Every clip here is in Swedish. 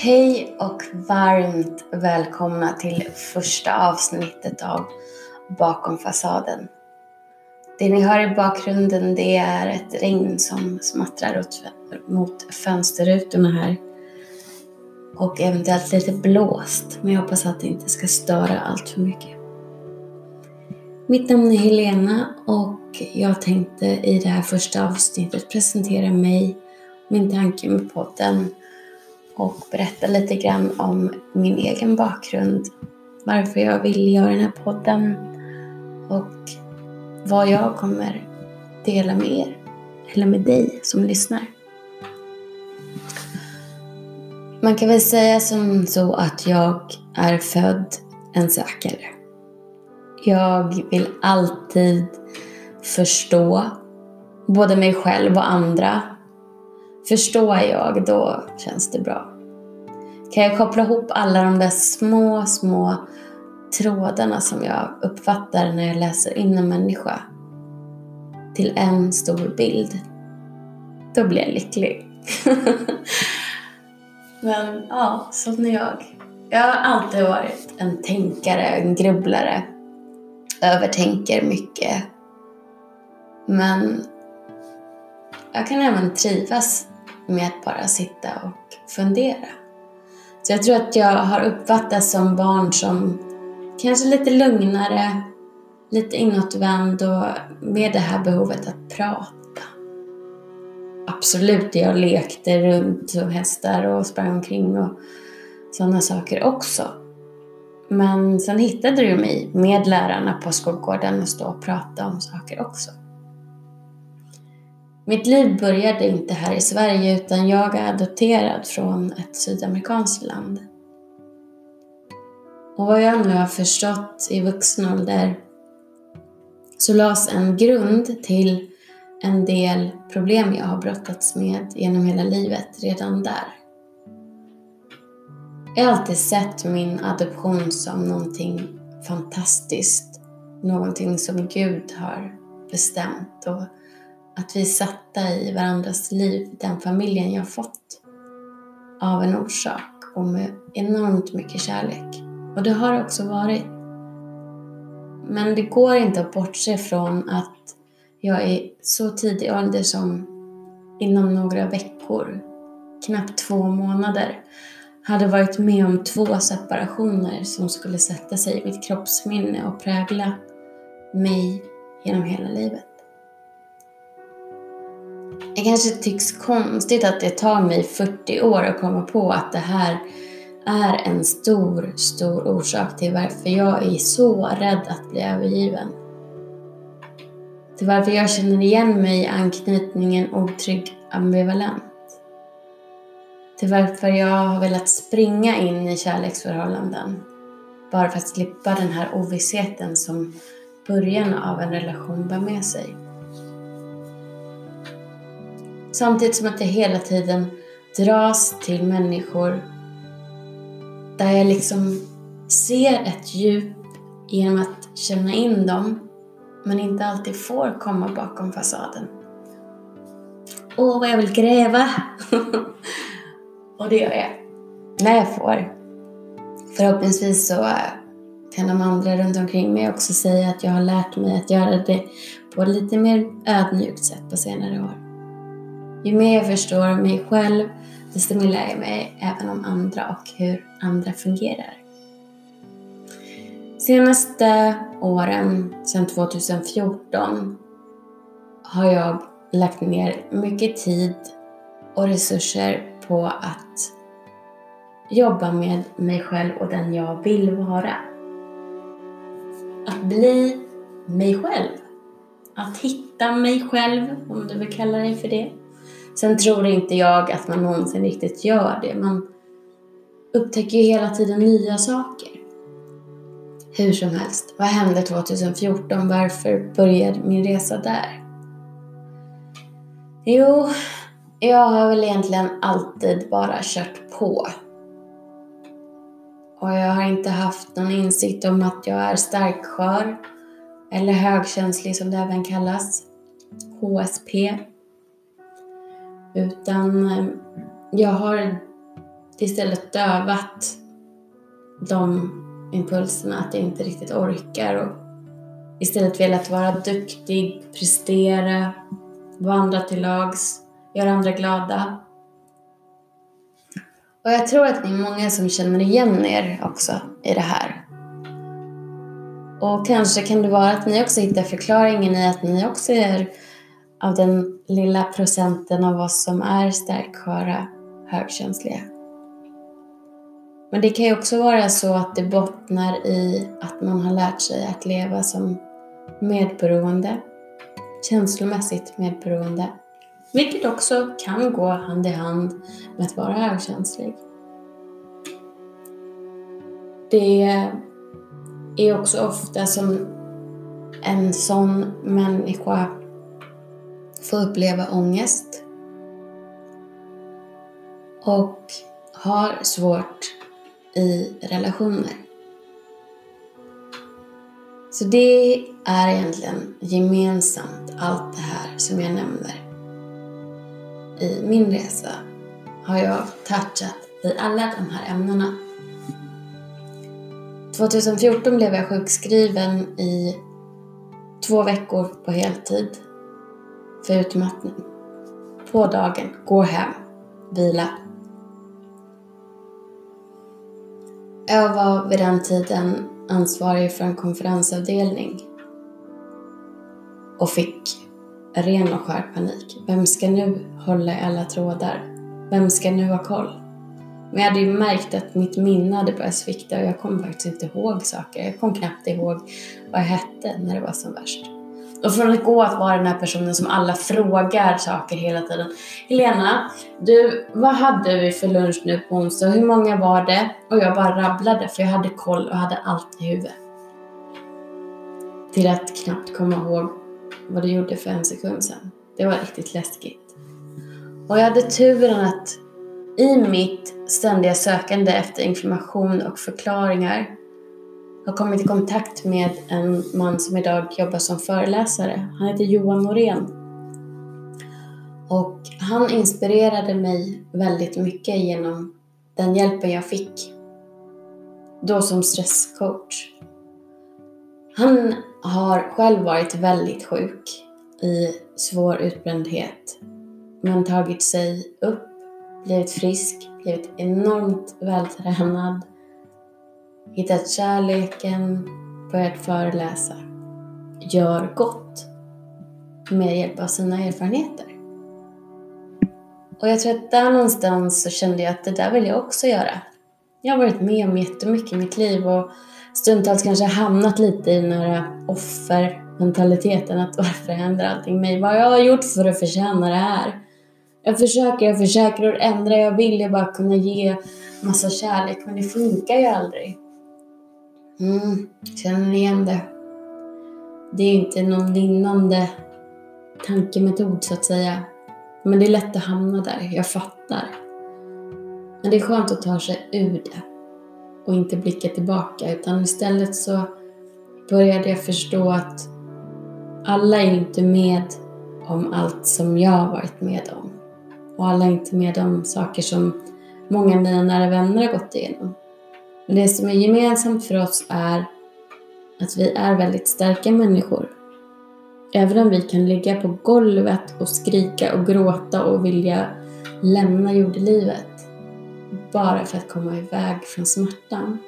Hej och varmt välkomna till första avsnittet av Bakom fasaden. Det ni hör i bakgrunden det är ett regn som smattrar mot fönsterrutorna här. Och eventuellt lite blåst, men jag hoppas att det inte ska störa allt för mycket. Mitt namn är Helena och jag tänkte i det här första avsnittet presentera mig, min tanke med podden och berätta lite grann om min egen bakgrund, varför jag vill göra den här podden och vad jag kommer dela med er, eller med dig som lyssnar. Man kan väl säga som så att jag är född en sökare. Jag vill alltid förstå både mig själv och andra. Förstår jag, då känns det bra. Kan jag koppla ihop alla de där små, små trådarna som jag uppfattar när jag läser in en människa till en stor bild, då blir jag lycklig. Men ja, sån är jag. Jag har alltid varit en tänkare, en grubblare. Övertänker mycket. Men jag kan även trivas med att bara sitta och fundera. Så jag tror att jag har uppfattats som barn som kanske lite lugnare, lite inåtvänd och med det här behovet att prata. Absolut, jag lekte runt som hästar och sprang omkring och sådana saker också. Men sen hittade du mig med lärarna på skolgården och stå och prata om saker också. Mitt liv började inte här i Sverige utan jag är adopterad från ett sydamerikanskt land. Och vad jag nu har förstått i vuxen ålder så lades en grund till en del problem jag har brottats med genom hela livet redan där. Jag har alltid sett min adoption som någonting fantastiskt, någonting som Gud har bestämt och att vi är satta i varandras liv, den familjen jag fått, av en orsak och med enormt mycket kärlek. Och det har det också varit. Men det går inte att bortse från att jag i så tidig ålder som inom några veckor, knappt två månader, hade varit med om två separationer som skulle sätta sig i mitt kroppsminne och prägla mig genom hela livet. Det kanske tycks konstigt att det tar mig 40 år att komma på att det här är en stor, stor orsak till varför jag är så rädd att bli övergiven. Till varför jag känner igen mig i anknytningen otrygg ambivalent. Till varför jag har velat springa in i kärleksförhållanden. Bara för att slippa den här ovissheten som början av en relation bär med sig. Samtidigt som att jag hela tiden dras till människor där jag liksom ser ett djup genom att känna in dem men inte alltid får komma bakom fasaden. Åh, vad jag vill gräva! och det gör jag. När jag får. Förhoppningsvis så eh, kan de andra runt omkring mig också säga att jag har lärt mig att göra det på ett lite mer ödmjukt sätt på senare år. Ju mer jag förstår mig själv, desto mer lär jag mig även om andra och hur andra fungerar. Senaste åren, sedan 2014, har jag lagt ner mycket tid och resurser på att jobba med mig själv och den jag vill vara. Att bli mig själv. Att hitta mig själv, om du vill kalla dig för det. Sen tror inte jag att man någonsin riktigt gör det. Man upptäcker ju hela tiden nya saker. Hur som helst, vad hände 2014? Varför började min resa där? Jo, jag har väl egentligen alltid bara kört på. Och jag har inte haft någon insikt om att jag är starkskör eller högkänslig som det även kallas. HSP. Utan eh, jag har istället dövat de impulserna att jag inte riktigt orkar och istället velat vara duktig, prestera, vara andra till lags, göra andra glada. Och jag tror att ni är många som känner igen er också i det här. Och kanske kan det vara att ni också hittar förklaringen i att ni också är av den lilla procenten av oss som är starksköra, högkänsliga. Men det kan ju också vara så att det bottnar i att man har lärt sig att leva som medberoende, känslomässigt medberoende. Vilket också kan gå hand i hand med att vara högkänslig. Det är också ofta som en sån människa får uppleva ångest och har svårt i relationer. Så det är egentligen gemensamt, allt det här som jag nämner. I min resa har jag touchat i alla de här ämnena. 2014 blev jag sjukskriven i två veckor på heltid för utmattning. På dagen, gå hem, vila. Jag var vid den tiden ansvarig för en konferensavdelning och fick ren och skär panik. Vem ska nu hålla i alla trådar? Vem ska nu ha koll? Men jag hade ju märkt att mitt minne hade börjat svikta och jag kom faktiskt inte ihåg saker. Jag kom knappt ihåg vad jag hette när det var som värst. Och från att gå att vara den här personen som alla frågar saker hela tiden. Helena, du, vad hade vi för lunch nu på onsdag? Hur många var det? Och jag bara rabblade för jag hade koll och hade allt i huvudet. Till att knappt komma ihåg vad du gjorde för en sekund sedan. Det var riktigt läskigt. Och jag hade turen att i mitt ständiga sökande efter information och förklaringar har kommit i kontakt med en man som idag jobbar som föreläsare. Han heter Johan Norén. Och han inspirerade mig väldigt mycket genom den hjälpen jag fick. Då som stresscoach. Han har själv varit väldigt sjuk i svår utbrändhet men tagit sig upp, blivit frisk, blivit enormt vältränad hittat kärleken, börjat föreläsa. Gör gott med hjälp av sina erfarenheter. Och jag tror att där någonstans så kände jag att det där vill jag också göra. Jag har varit med om jättemycket i mitt liv och stundtals kanske hamnat lite i den här offermentaliteten. Att varför händer allting mig? Vad jag har gjort för att förtjäna det här? Jag försöker, jag försöker att ändra. Jag vill ju bara kunna ge massa kärlek men det funkar ju aldrig. Mm, känner igen det. Det är inte någon vinnande tankemetod så att säga. Men det är lätt att hamna där, jag fattar. Men det är skönt att ta sig ur det och inte blicka tillbaka utan istället så började jag förstå att alla är inte med om allt som jag har varit med om. Och alla är inte med om saker som många av mina nära vänner har gått igenom. Men det som är gemensamt för oss är att vi är väldigt starka människor. Även om vi kan ligga på golvet och skrika och gråta och vilja lämna jordelivet bara för att komma iväg från smärtan.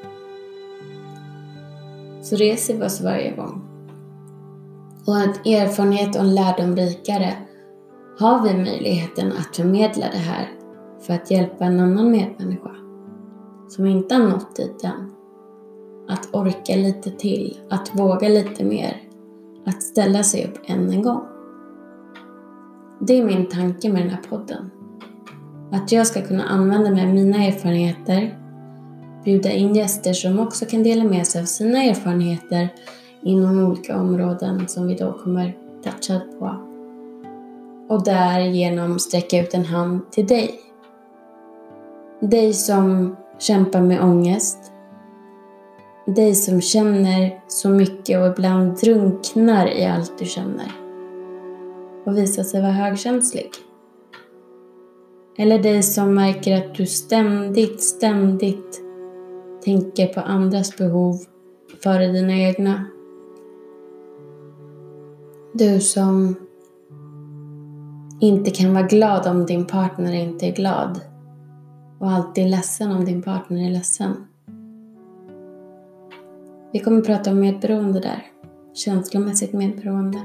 Så reser vi oss varje gång. Och att erfarenhet och en lärdom rikare har vi möjligheten att förmedla det här för att hjälpa en annan medmänniska som inte har nått dit än. Att orka lite till, att våga lite mer, att ställa sig upp än en gång. Det är min tanke med den här podden. Att jag ska kunna använda mig av mina erfarenheter, bjuda in gäster som också kan dela med sig av sina erfarenheter inom olika områden som vi då kommer toucha på. Och därigenom sträcka ut en hand till dig. Dig som kämpar med ångest. Dig som känner så mycket och ibland drunknar i allt du känner och visar sig vara högkänslig. Eller dig som märker att du ständigt, ständigt tänker på andras behov före dina egna. Du som inte kan vara glad om din partner inte är glad och alltid är ledsen om din partner är ledsen. Vi kommer prata om medberoende där, känslomässigt medberoende.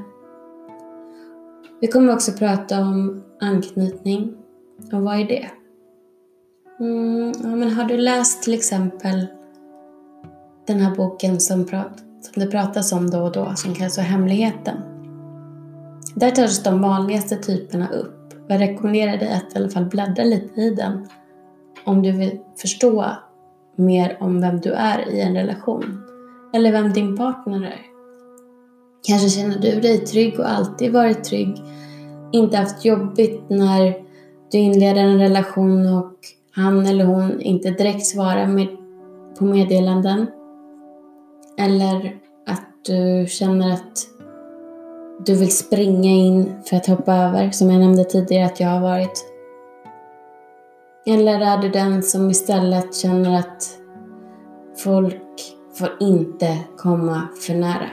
Vi kommer också prata om anknytning och vad är det? Mm, ja, men har du läst till exempel den här boken som, prat, som det pratas om då och då, som kallas för Hemligheten? Där tas de vanligaste typerna upp. Jag rekommenderar dig att i alla fall bläddra lite i den om du vill förstå mer om vem du är i en relation. Eller vem din partner är. Kanske känner du dig trygg och alltid varit trygg. Inte haft jobbigt när du inleder en relation och han eller hon inte direkt svarar med, på meddelanden. Eller att du känner att du vill springa in för att hoppa över, som jag nämnde tidigare att jag har varit. Eller är du den som istället känner att folk får inte komma för nära?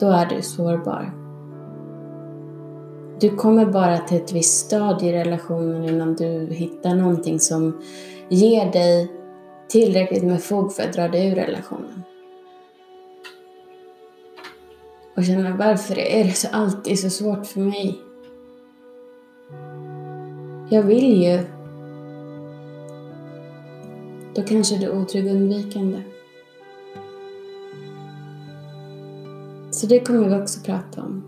Då är du sårbar. Du kommer bara till ett visst stadie i relationen innan du hittar någonting som ger dig tillräckligt med fog för att dra dig ur relationen. Och känna varför är det så alltid så svårt för mig? Jag vill ju. Då kanske det är otrygg undvikande. Så det kommer vi också prata om.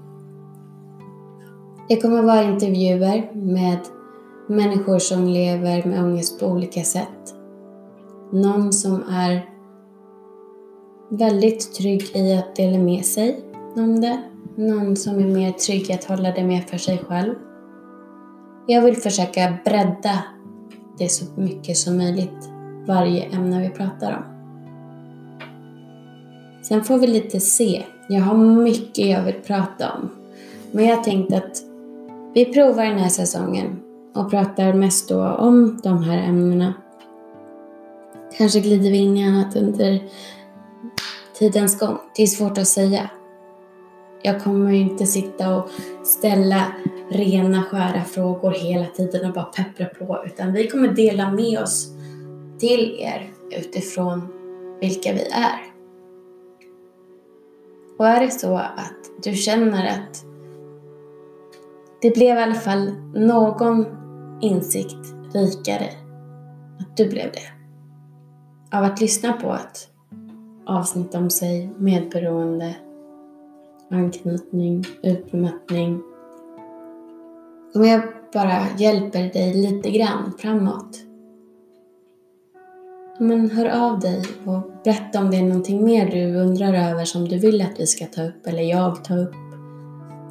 Det kommer vara intervjuer med människor som lever med ångest på olika sätt. Någon som är väldigt trygg i att dela med sig om det. Någon som är mer trygg i att hålla det mer för sig själv. Jag vill försöka bredda det så mycket som möjligt, varje ämne vi pratar om. Sen får vi lite se. Jag har mycket jag vill prata om. Men jag tänkte att vi provar den här säsongen och pratar mest då om de här ämnena. Kanske glider vi in i annat under tidens gång. Det är svårt att säga. Jag kommer ju inte sitta och ställa rena, skära frågor hela tiden och bara peppra på, utan vi kommer dela med oss till er utifrån vilka vi är. Och är det så att du känner att det blev i alla fall någon insikt rikare, att du blev det, av att lyssna på ett avsnitt om sig, medberoende, anknytning, utmattning. Om jag bara hjälper dig lite grann framåt. Men hör av dig och berätta om det är någonting mer du undrar över som du vill att vi ska ta upp eller jag tar upp.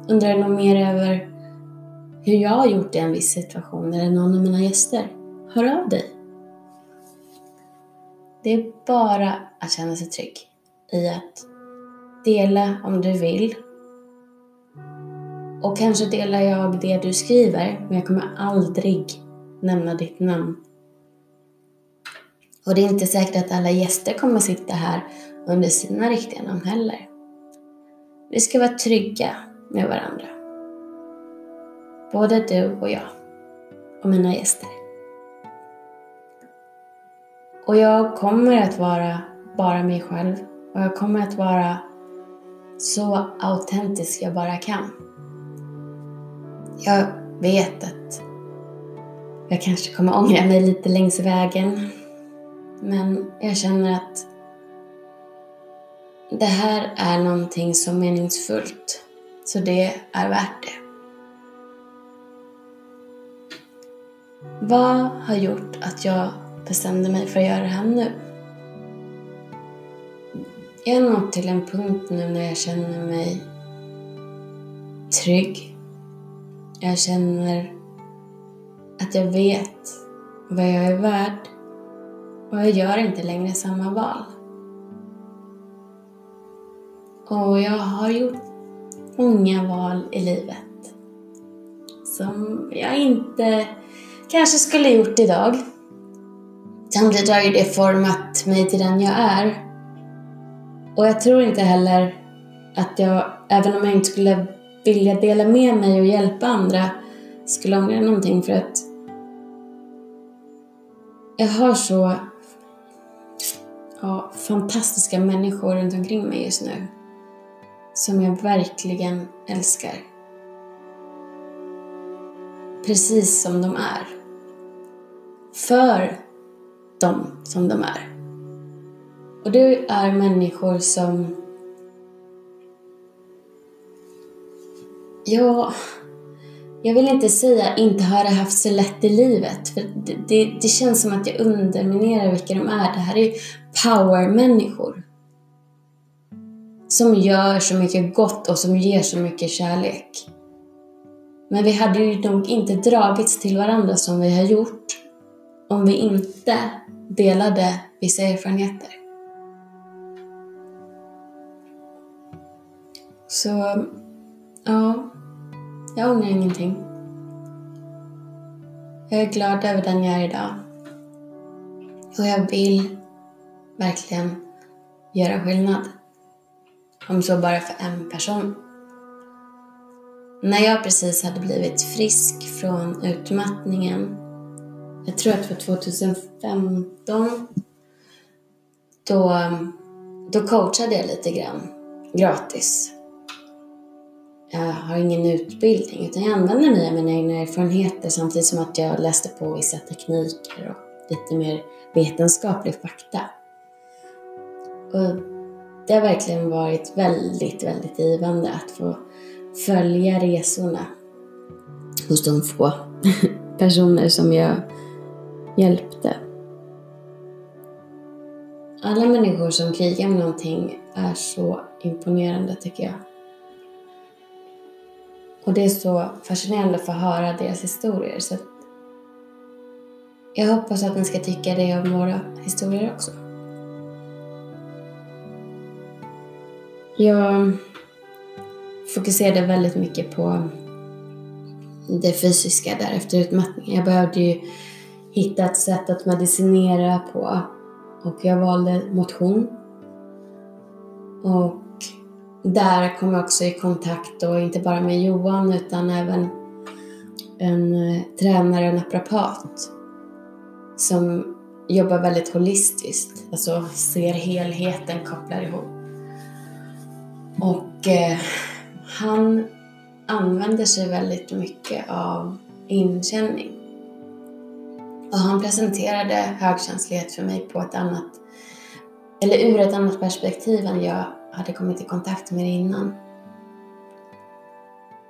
Undrar du något mer över hur jag har gjort i en viss situation eller någon av mina gäster? Hör av dig. Det är bara att känna sig trygg i att Dela om du vill. Och kanske delar jag det du skriver, men jag kommer aldrig nämna ditt namn. Och det är inte säkert att alla gäster kommer sitta här under sina riktiga namn heller. Vi ska vara trygga med varandra. Både du och jag och mina gäster. Och jag kommer att vara bara mig själv och jag kommer att vara så autentisk jag bara kan. Jag vet att jag kanske kommer ångra mig lite längs vägen. Men jag känner att det här är någonting så meningsfullt. Så det är värt det. Vad har gjort att jag bestämde mig för att göra det här nu? Jag har nått till en punkt nu när jag känner mig trygg. Jag känner att jag vet vad jag är värd och jag gör inte längre samma val. Och jag har gjort många val i livet som jag inte kanske skulle gjort idag. Samtidigt har ju det format mig till den jag är. Och jag tror inte heller att jag, även om jag inte skulle vilja dela med mig och hjälpa andra, skulle ångra någonting för att jag har så ja, fantastiska människor runt omkring mig just nu. Som jag verkligen älskar. Precis som de är. För dem som de är. Och det är människor som... Ja, jag vill inte säga inte har det haft så lätt i livet. För det, det, det känns som att jag underminerar vilka de är. Det här är power-människor. Som gör så mycket gott och som ger så mycket kärlek. Men vi hade ju nog inte dragits till varandra som vi har gjort om vi inte delade vissa erfarenheter. Så, ja, jag ångrar ingenting. Jag är glad över den jag är idag. Och jag vill verkligen göra skillnad. Om så bara för en person. När jag precis hade blivit frisk från utmattningen, jag tror att det var 2015, då, då coachade jag lite grann gratis. Jag har ingen utbildning utan jag använder mig av mina egna erfarenheter samtidigt som att jag läste på vissa tekniker och lite mer vetenskaplig fakta. Och det har verkligen varit väldigt, väldigt givande att få följa resorna hos de få personer som jag hjälpte. Alla människor som krigar med någonting är så imponerande tycker jag. Och det är så fascinerande att få höra deras historier. Så jag hoppas att ni ska tycka det om våra historier också. Jag fokuserade väldigt mycket på det fysiska där efter utmattningen. Jag behövde ju hitta ett sätt att medicinera på och jag valde motion. Och där kom jag också i kontakt då, inte bara med Johan utan även en eh, tränare en naprapat som jobbar väldigt holistiskt, alltså ser helheten, kopplar ihop. Och eh, han använder sig väldigt mycket av inkänning. Och han presenterade högkänslighet för mig på ett annat, eller ur ett annat perspektiv än jag hade kommit i kontakt med det innan.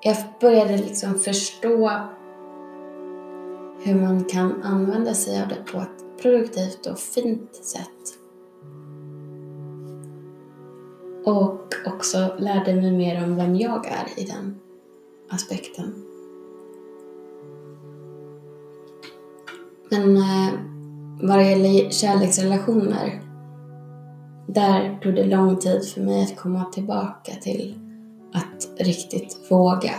Jag började liksom förstå hur man kan använda sig av det på ett produktivt och fint sätt. Och också lärde mig mer om vem jag är i den aspekten. Men eh, vad det gäller kärleksrelationer där tog det lång tid för mig att komma tillbaka till att riktigt våga.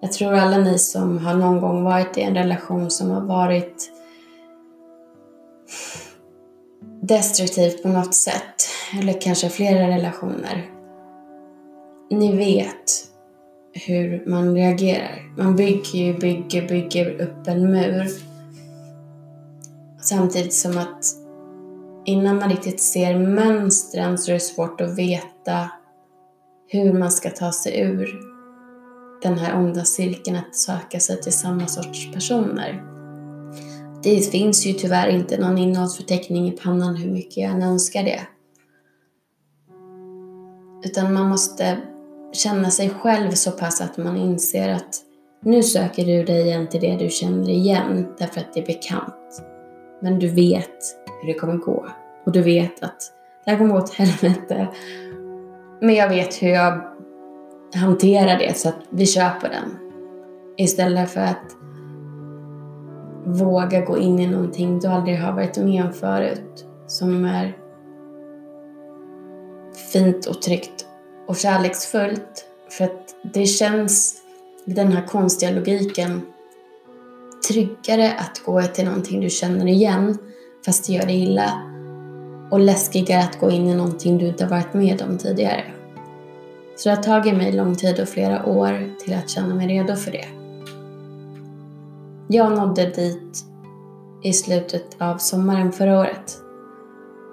Jag tror alla ni som har någon gång varit i en relation som har varit destruktiv på något sätt, eller kanske flera relationer, ni vet hur man reagerar. Man bygger ju, bygger, bygger upp en mur. Samtidigt som att innan man riktigt ser mönstren så är det svårt att veta hur man ska ta sig ur den här onda cirkeln att söka sig till samma sorts personer. Det finns ju tyvärr inte någon innehållsförteckning i pannan hur mycket jag än önskar det. Utan man måste känna sig själv så pass att man inser att nu söker du dig igen till det du känner igen därför att det är bekant. Men du vet hur det kommer gå. Och du vet att det här kommer gå åt helvete. Men jag vet hur jag hanterar det så att vi köper den. Istället för att våga gå in i någonting du aldrig har varit med om förut. Som är fint och tryggt och kärleksfullt. För att det känns, den här konstiga logiken, tryggare att gå till någonting du känner igen fast det gör dig illa och läskigare att gå in i någonting du inte har varit med om tidigare. Så det har tagit mig lång tid och flera år till att känna mig redo för det. Jag nådde dit i slutet av sommaren förra året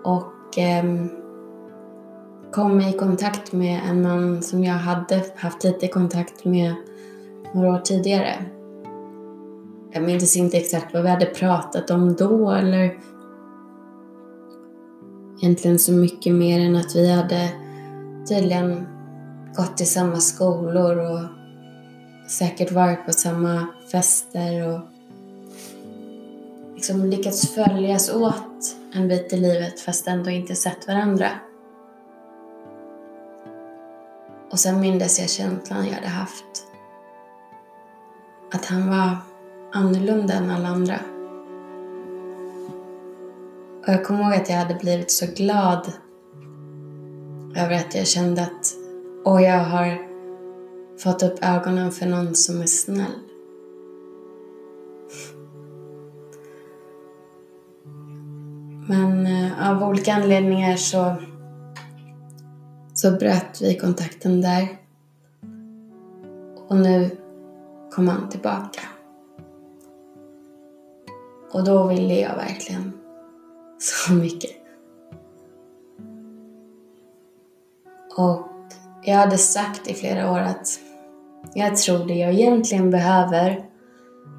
och eh, kom i kontakt med en man som jag hade haft lite kontakt med några år tidigare. Jag minns inte exakt vad vi hade pratat om då eller egentligen så mycket mer än att vi hade tydligen gått i samma skolor och säkert varit på samma fester och liksom lyckats följas åt en bit i livet fast ändå inte sett varandra. Och sen mindes jag känslan jag hade haft. Att han var annorlunda än alla andra. Och jag kommer ihåg att jag hade blivit så glad över att jag kände att och jag har fått upp ögonen för någon som är snäll. Men eh, av olika anledningar så, så bröt vi kontakten där. Och nu kom han tillbaka. Och då ville jag verkligen så mycket. Och jag hade sagt i flera år att jag tror det jag egentligen behöver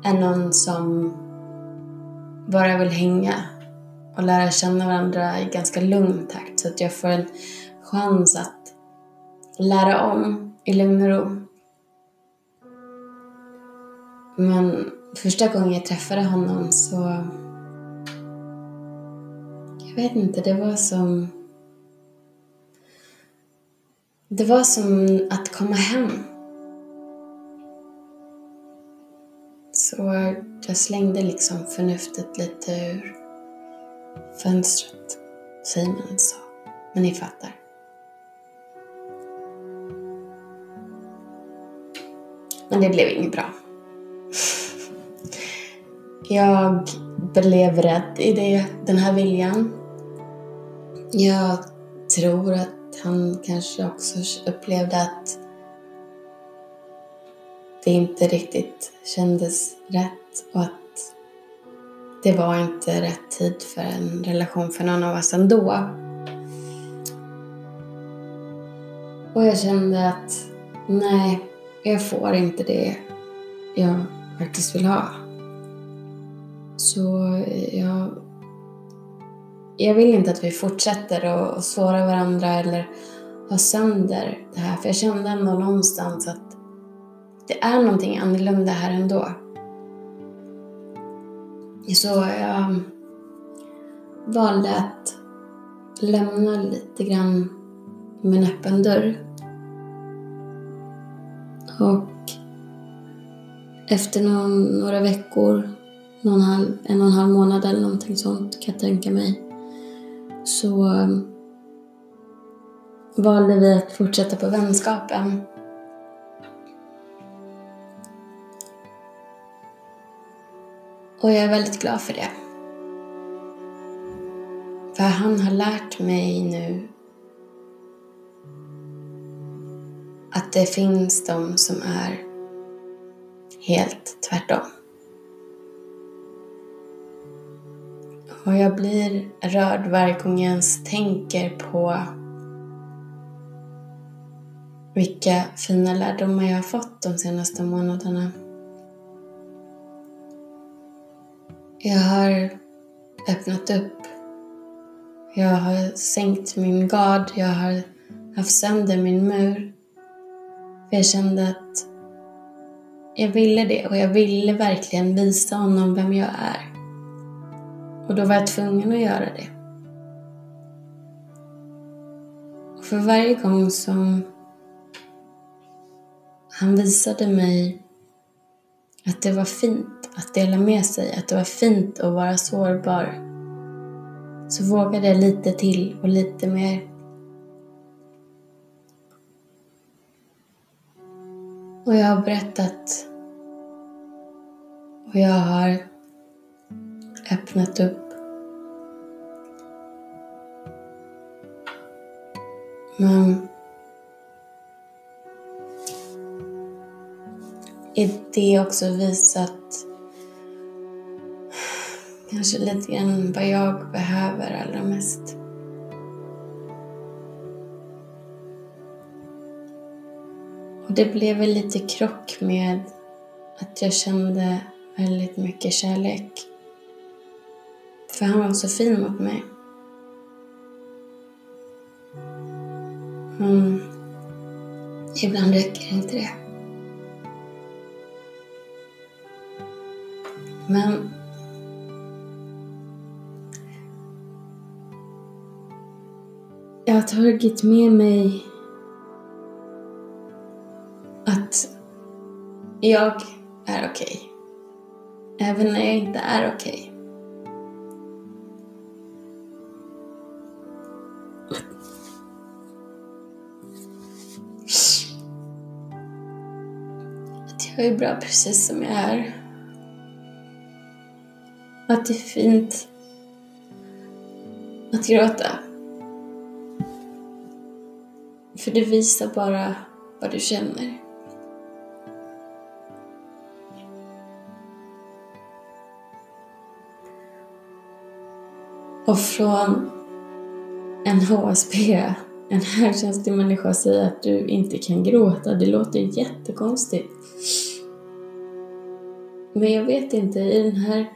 är någon som bara vill hänga och lära känna varandra i ganska lugn takt så att jag får en chans att lära om i lugn och ro. Men första gången jag träffade honom så... Jag vet inte, det var som... Det var som att komma hem. Så jag slängde liksom förnuftet lite ur fönstret, säger man så. Men ni fattar. Men det blev inget bra. Jag blev rädd i det, den här viljan. Jag tror att han kanske också upplevde att det inte riktigt kändes rätt och att det var inte rätt tid för en relation för någon av oss ändå. Och jag kände att nej, jag får inte det jag faktiskt vill ha. Så jag, jag vill inte att vi fortsätter att såra varandra eller ha sönder det här. För jag kände ändå någonstans att det är någonting annorlunda här ändå. Så jag valde att lämna lite grann med en öppen dörr. Och efter någon, några veckor, någon halv, en och en halv månad eller någonting sånt kan jag tänka mig, så um, valde vi att fortsätta på vänskapen. Och jag är väldigt glad för det. För han har lärt mig nu att det finns de som är helt tvärtom. Och jag blir rörd varje gång jag ens tänker på vilka fina lärdomar jag har fått de senaste månaderna. Jag har öppnat upp. Jag har sänkt min gard. Jag har haft sönder min mur. För jag kände att jag ville det och jag ville verkligen visa honom vem jag är. Och då var jag tvungen att göra det. Och för varje gång som han visade mig att det var fint att dela med sig, att det var fint att vara sårbar. Så vågade jag lite till och lite mer. Och jag har berättat Och jag har öppnat upp Men i det också visat kanske lite grann vad jag behöver allra mest. Det blev väl lite krock med att jag kände väldigt mycket kärlek. För han var så fin mot mig. Men ibland räcker inte det. Men jag har tagit med mig jag är okej. Okay. Även när jag inte är okej. Okay. Att jag är bra precis som jag är. Att det är fint att gråta. För det visar bara vad du känner. Och från en HSP, en högkänslig människa, säga att du inte kan gråta, det låter jättekonstigt. Men jag vet inte, i den här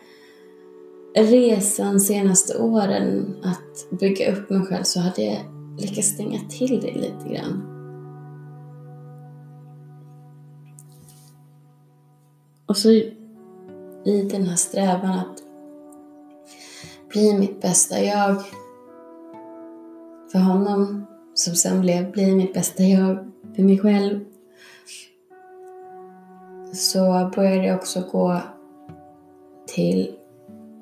resan senaste åren att bygga upp mig själv så hade jag lyckats stänga till det lite grann. Och så i den här strävan att bli mitt bästa jag. För honom, som sen blev bli mitt bästa jag. För mig själv, så började jag också gå till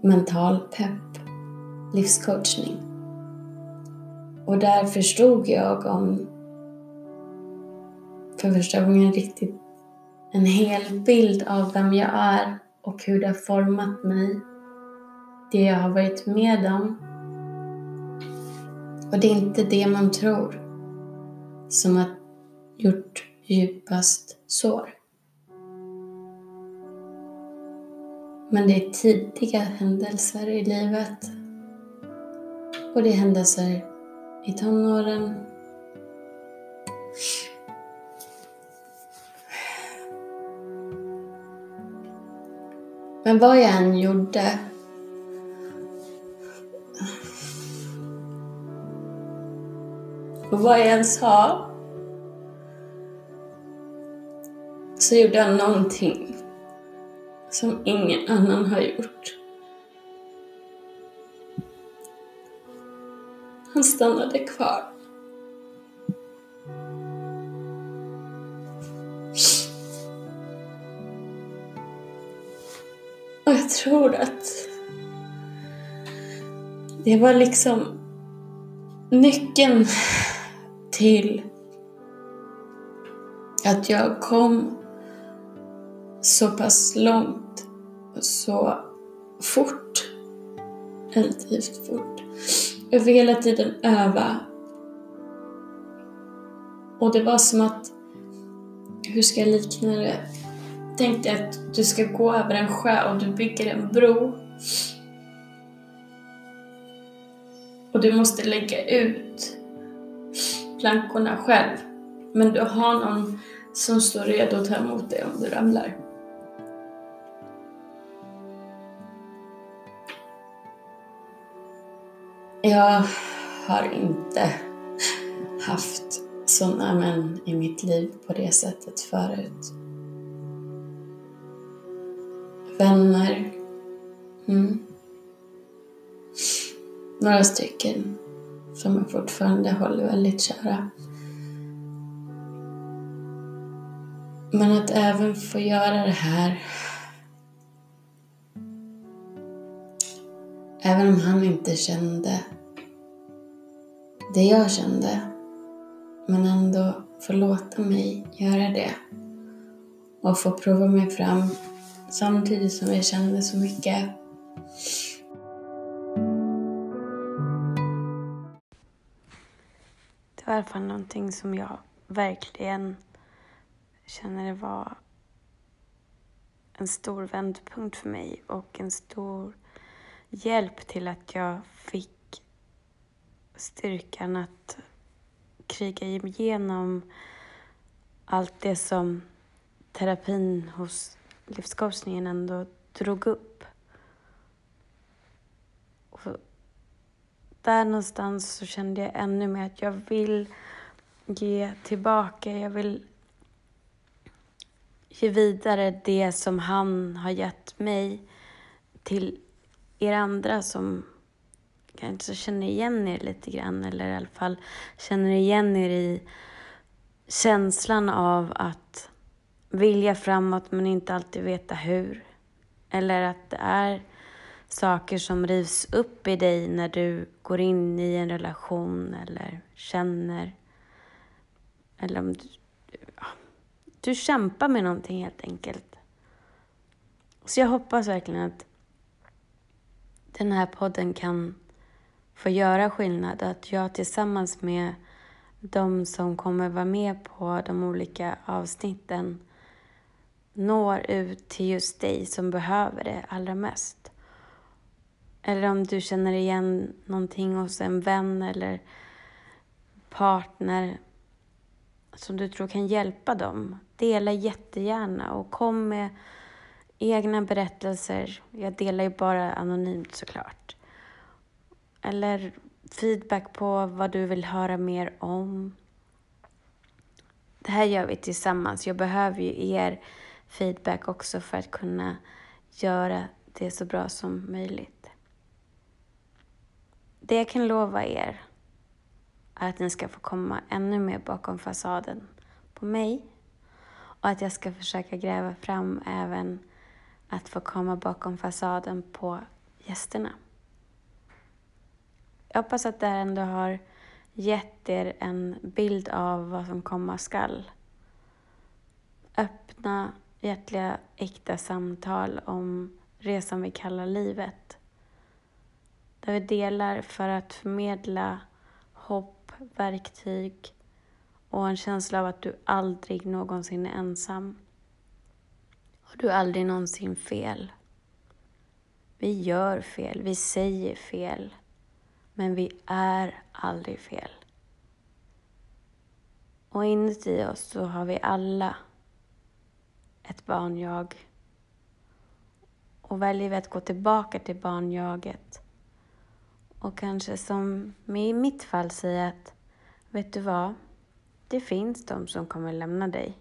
mental pepp, livscoachning. Och där förstod jag om, för första gången riktigt, en hel bild av vem jag är och hur det har format mig, det jag har varit med om. Och det är inte det man tror som har gjort djupast sår. Men det är tidiga händelser i livet. Och det är händelser i tonåren. Men vad jag än gjorde och vad jag än sa så gjorde jag någonting som ingen annan har gjort. Han stannade kvar. Och jag tror att det var liksom nyckeln till att jag kom så pass långt så fort. Relativt fort. Jag fick hela tiden öva. Och det var som att, hur ska jag likna det? Tänk dig att du ska gå över en sjö och du bygger en bro. Och du måste lägga ut plankorna själv. Men du har någon som står redo att ta emot dig om du ramlar. Jag har inte haft sådana män i mitt liv på det sättet förut. Vänner. Mm. Några stycken som jag fortfarande håller väldigt kära. Men att även få göra det här Även om han inte kände det jag kände. Men ändå få låta mig göra det. Och få prova mig fram Samtidigt som jag kände så mycket Det var i alla fall någonting som jag verkligen känner det var en stor vändpunkt för mig och en stor hjälp till att jag fick styrkan att kriga igenom allt det som terapin hos livscoachningen ändå drog upp. Och där någonstans så kände jag ännu mer att jag vill ge tillbaka. Jag vill ge vidare det som han har gett mig till er andra som kanske känner igen er lite grann eller i alla fall känner igen er i känslan av att vilja framåt men inte alltid veta hur. Eller att det är saker som rivs upp i dig när du går in i en relation eller känner. Eller om du, ja, du kämpar med någonting helt enkelt. Så jag hoppas verkligen att den här podden kan få göra skillnad. Att jag tillsammans med de som kommer vara med på de olika avsnitten når ut till just dig som behöver det allra mest. Eller om du känner igen någonting hos en vän eller partner som du tror kan hjälpa dem. Dela jättegärna och kom med egna berättelser. Jag delar ju bara anonymt såklart. Eller feedback på vad du vill höra mer om. Det här gör vi tillsammans. Jag behöver ju er feedback också för att kunna göra det så bra som möjligt. Det jag kan lova er är att ni ska få komma ännu mer bakom fasaden på mig och att jag ska försöka gräva fram även att få komma bakom fasaden på gästerna. Jag hoppas att det här ändå har gett er en bild av vad som komma skall. Öppna, hjärtliga, äkta samtal om resan vi kallar livet. Där vi delar för att förmedla hopp, verktyg och en känsla av att du aldrig någonsin är ensam. Och du är aldrig någonsin fel. Vi gör fel, vi säger fel, men vi är aldrig fel. Och inuti oss så har vi alla ett barnjag. Och väljer vi att gå tillbaka till barnjaget och kanske som i mitt fall säga att vet du vad? Det finns de som kommer lämna dig.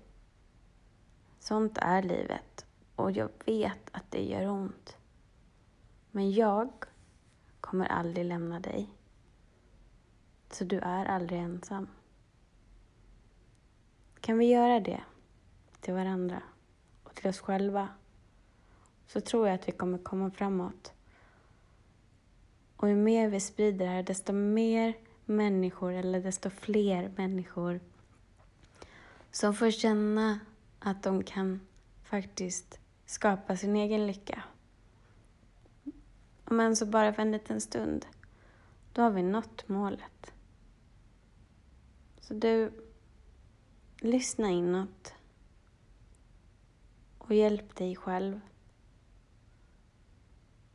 Sånt är livet och jag vet att det gör ont. Men jag kommer aldrig lämna dig. Så du är aldrig ensam. Kan vi göra det till varandra och till oss själva så tror jag att vi kommer komma framåt. Och ju mer vi sprider det här, desto mer människor, eller desto fler människor som får känna att de kan faktiskt skapa sin egen lycka. Om än så bara för en liten stund, då har vi nått målet. Så du, lyssna inåt och hjälp dig själv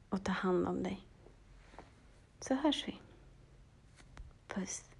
och ta hand om dig. Så hörs vi. Puss.